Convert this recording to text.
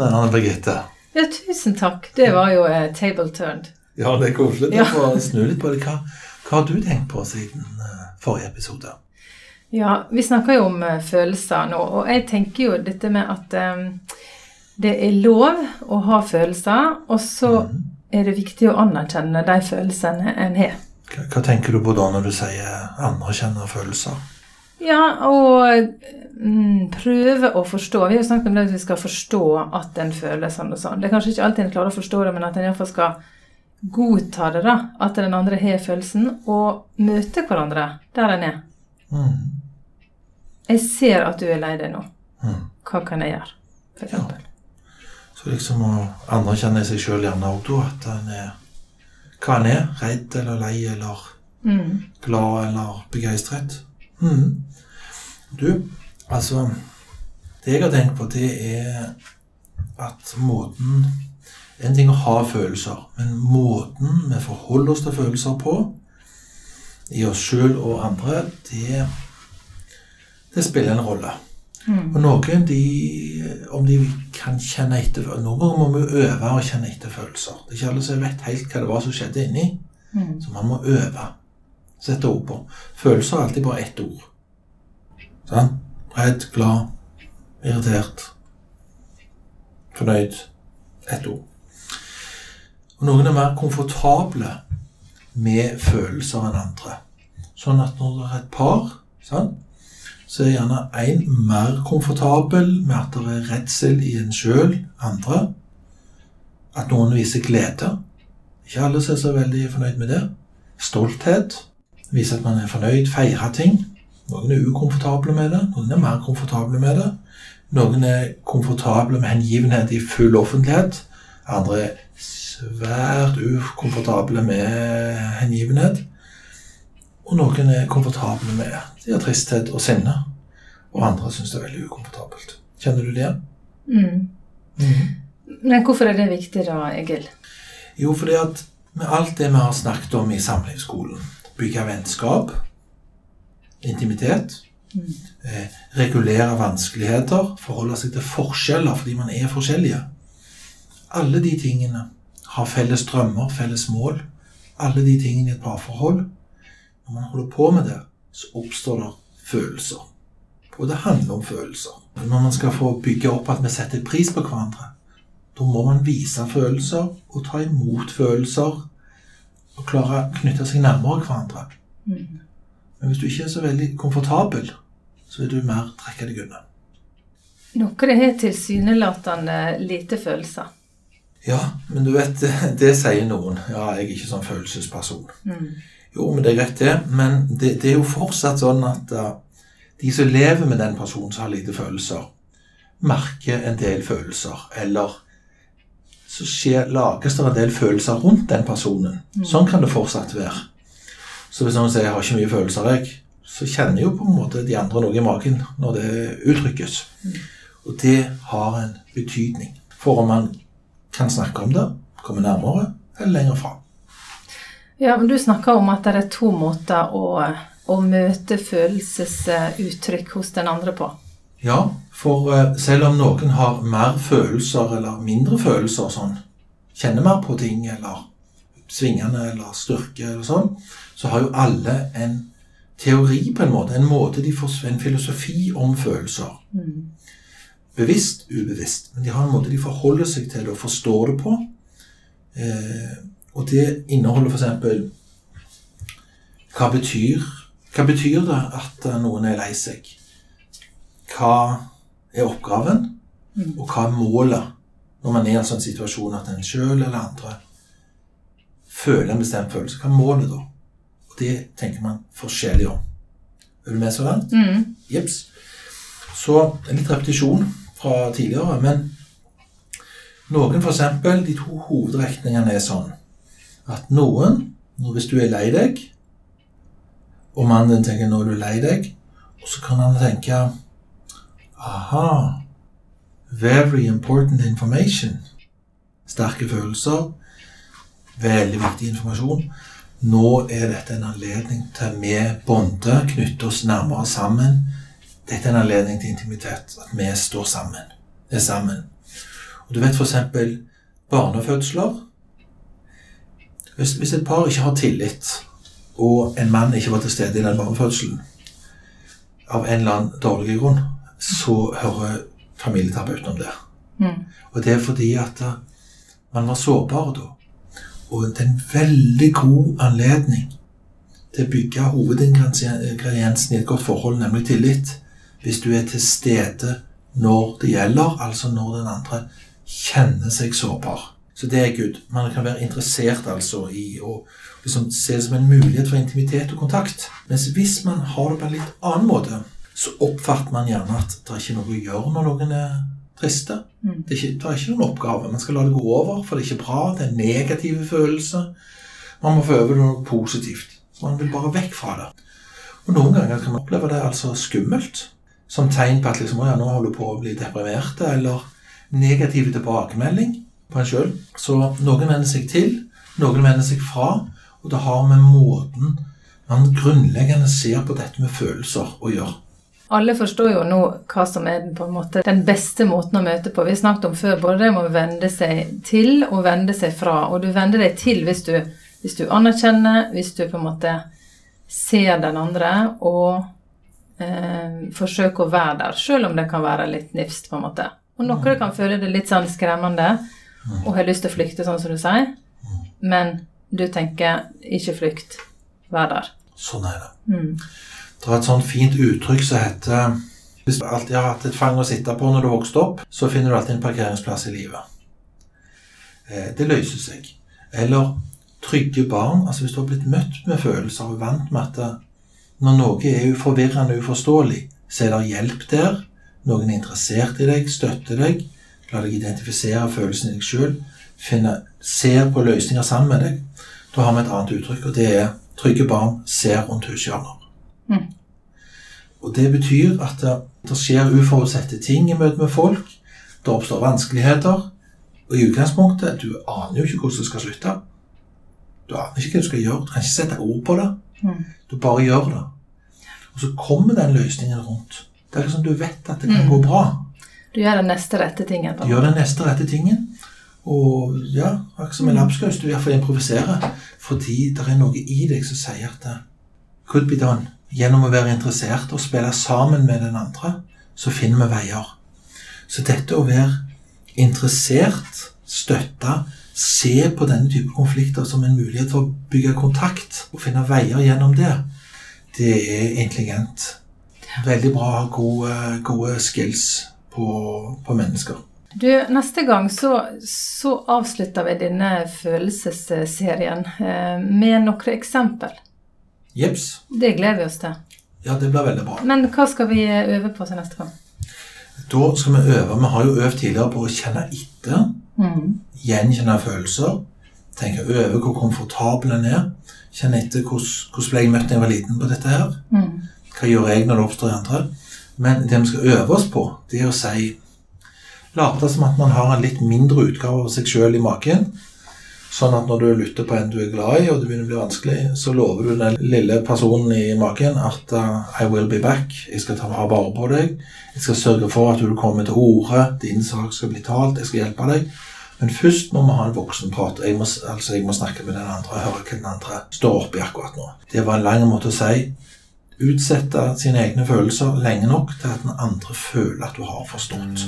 Anne Birgitte. Ja, tusen takk. Det var jo eh, table turned. Ja, det er koselig Ja. få snu litt på det. Hva, hva har du tenkt på siden eh, forrige episode? Ja, vi snakker jo om eh, følelser nå, og jeg tenker jo dette med at eh, det er lov å ha følelser, og så mm. er det viktig å anerkjenne de følelsene en har. Hva, hva tenker du på da når du sier anerkjenne følelser? Ja, og mm, prøve å forstå. Vi har jo snakket om det at vi skal forstå at en føler sånn og sånn. Det er kanskje ikke alltid en klarer å forstå det, men at en iallfall skal godta det, da. At den andre har følelsen, og møte hverandre der en er. Mm. Jeg ser at du er lei deg nå. Mhm. Hva kan jeg gjøre? For Ja. eksempel. Så liksom å anerkjenne seg sjøl gjerne òg, da. At en er hva en er. Redd eller lei eller Mm. glad eller begeistret. Mhm. Du, altså Det jeg har tenkt på, det er at måten En ting å ha følelser, men måten vi forholder oss til følelser på, i oss sjøl og andre, det, det spiller en rolle. Mm. Og noen, de, om de kan kjenne etter Noen ganger må vi øve å kjenne etter følelser. Det er ikke alle som vet helt hva det var som skjedde inni. Mm. Så man må øve. Sette ord på. Følelser er alltid bare ett ord. Sånn? Redd, glad, irritert, fornøyd. Ett ord. Og noen er mer komfortable med følelser enn andre. Sånn at når det er et par, sånn, så er gjerne én mer komfortabel med at det er redsel i en sjøl, andre. At noen viser glede. Ikke alle som er så veldig fornøyd med det. Stolthet. Vise at man er fornøyd. Feire ting. Noen er ukomfortable med det. Noen er mer komfortable med det. Noen er komfortable med hengivenhet i full offentlighet. Andre er svært ukomfortable med hengivenhet. Og noen er komfortable med de har tristhet og sinne. Og andre syns det er veldig ukomfortabelt. Kjenner du det igjen? Mm. Men hvorfor er det viktig da, Egil? Jo, fordi at med alt det vi har snakket om i samlivsskolen Bygge vennskap, intimitet, eh, regulere vanskeligheter, forholde seg til forskjeller fordi man er forskjellige. Alle de tingene har felles drømmer, felles mål. Alle de tingene i et parforhold. Når man holder på med det, så oppstår det følelser. Og det handler om følelser. Når man skal få bygge opp at vi setter pris på hverandre, da må man vise følelser og ta imot følelser og klare å knytte seg nærmere hverandre. Mm. Men hvis du ikke er så veldig komfortabel, så vil du mer trekke deg unna. Noen har tilsynelatende lite følelser. Ja, men du vet, det, det sier noen. Ja, jeg er ikke sånn følelsesperson. Mm. Jo, men det er greit, det. Men det, det er jo fortsatt sånn at uh, de som lever med den personen som har lite følelser, merker en del følelser. Eller så skjer, lages det en del følelser rundt den personen. Sånn kan det fortsatt være. Så hvis noen sier 'jeg har ikke mye følelser', jeg, så kjenner jo på en måte de andre noe i magen når det uttrykkes. Og det har en betydning for om man kan snakke om det, komme nærmere eller lenger fram. Ja, men Du snakker om at det er to måter å, å møte følelsesuttrykk hos den andre på. Ja, for eh, selv om noen har mer følelser eller mindre følelser sånn, kjenner mer på ting eller svingende eller styrke eller sånn, så har jo alle en teori på en måte, en måte de får, en filosofi om følelser. Mm. Bevisst, ubevisst. Men de har en måte de forholder seg til det og forstår det på. Eh, og det inneholder f.eks. Hva betyr, hva betyr det at eh, noen er lei seg? Hva er oppgaven? Mm. Og hva er målet når man er i en sånn situasjon at en sjøl eller andre føler en bestemt følelse? Hva er målet da? Og det tenker man forskjellig om. Er du med så langt? Mm. Jeps. Så en litt repetisjon fra tidligere, men noen eksempel, de to hovedretningene er sånn at noen, hvis du er lei deg, og mannen tenker 'nå er du lei deg', og så kan han tenke 'aha, very important information'. Sterke følelser, veldig viktig informasjon. Nå er dette en anledning til vi bonder, knytter oss nærmere sammen. Dette er en anledning til intimitet, at vi står sammen. Er sammen. Og du vet f.eks. barnefødsler. Hvis, hvis et par ikke har tillit, og en mann ikke var til stede i den barnefødselen av en eller annen dårlig grunn, så hører familieterapeuten om det. Mm. Og det er fordi at eh, man var sårbar da. Og det er en veldig god anledning til å bygge hovedingrediensen i et godt forhold, nemlig tillit. Hvis du er til stede når det gjelder, altså når den andre kjenner seg sårbar. Så det er good. Man kan være interessert altså i å liksom se det som en mulighet for intimitet og kontakt. Mens hvis man har det på en litt annen måte, så oppfatter man gjerne at det er ikke noe å gjøre når noen er triste. Mm. Det er, ikke, det er ikke noen oppgave. Man skal la det gå over, for det er ikke bra. Det er negative følelser. Man må få over noe positivt. Man vil bare vekk fra det. Og Noen ganger kan man oppleve det altså skummelt. Som tegn på at liksom, ja, nå holder du på å bli deprimert, eller negativ tilbakemelding på en sjøl. Så noen vender seg til, noen vender seg fra, og det har med måten man grunnleggende ser på dette med følelser å gjøre. Alle forstår jo nå hva som er på en måte, den beste måten å møte på. Vi snakket om før både det med å vende seg til og vende seg fra. Og du vender deg til hvis du, hvis du anerkjenner, hvis du på en måte ser den andre og eh, forsøker å være der, selv om det kan være litt nifst, på en måte. Og noen kan føle det litt sånn skremmende og har lyst til å flykte, sånn som du sier. Men du tenker ikke flykt, vær der. Sånn er det. Mm. Det er et sånt fint uttrykk som heter Hvis du alltid har hatt et fang å sitte på når du vokste opp, så finner du alltid en parkeringsplass i livet. Eh, Det løser seg. Eller trygge barn. altså Hvis du har blitt møtt med følelser og vant med at når noe er uforvirrende og uforståelig, så er det hjelp der. Noen er interessert i deg, støtter deg, lar deg identifisere følelsen i deg sjøl, ser på løsninger sammen med deg. Da har vi et annet uttrykk, og det er trygge barn ser rundt hushjørner. Mm. Og det betyr at det, det skjer uforutsette ting i møte med folk. Det oppstår vanskeligheter. Og i utgangspunktet, du aner jo ikke hvordan det skal slutte. Du aner ikke hva du skal gjøre. Du kan ikke sette ord på det. Mm. Du bare gjør det. Og så kommer den løsningen rundt. Det er liksom du vet at det kan Mm. gå bra. Du gjør den neste rette tingen. Du gjør den neste rette tingen. Og ja, akkurat som en lapskaus, du iallfall improviserer. Fordi det er noe i deg som sier at det could be done. Gjennom å være interessert og spille sammen med den andre, så finner vi veier. Så dette å være interessert, støtte, se på denne type konflikter som en mulighet for å bygge kontakt og finne veier gjennom det, det er intelligent. Veldig bra å ha gode, gode skills på, på mennesker. Du, Neste gang så, så avslutter vi denne følelsesserien eh, med noen eksempel. Jeps. Det gleder vi oss til. Ja, det blir veldig bra. Men hva skal vi øve på til neste gang? Da skal vi øve. Vi har jo øvd tidligere på å kjenne etter. Mm. Gjenkjenne følelser. Tenke over hvor komfortabel en er. Kjenne etter hvordan ble jeg møtt da jeg var liten på dette her. Mm. Hva gjør jeg når det oppstår i andre? Men det vi skal øve oss på, det er å si Late som at man har en litt mindre utgave av seg sjøl i magen. Sånn at når du lytter på en du er glad i, og det begynner å bli vanskelig, så lover du den lille personen i magen at uh, I will be back. Jeg skal ta vare på deg. Jeg skal sørge for at du kommer til orde. Din sak skal bli talt. Jeg skal hjelpe deg. Men først må vi ha en voksenprat. Jeg må, altså jeg må snakke med den andre og høre hva den andre står oppi akkurat nå. Det var en lang måte å si utsette sine egne følelser lenge nok til at den andre føler at du har forstått.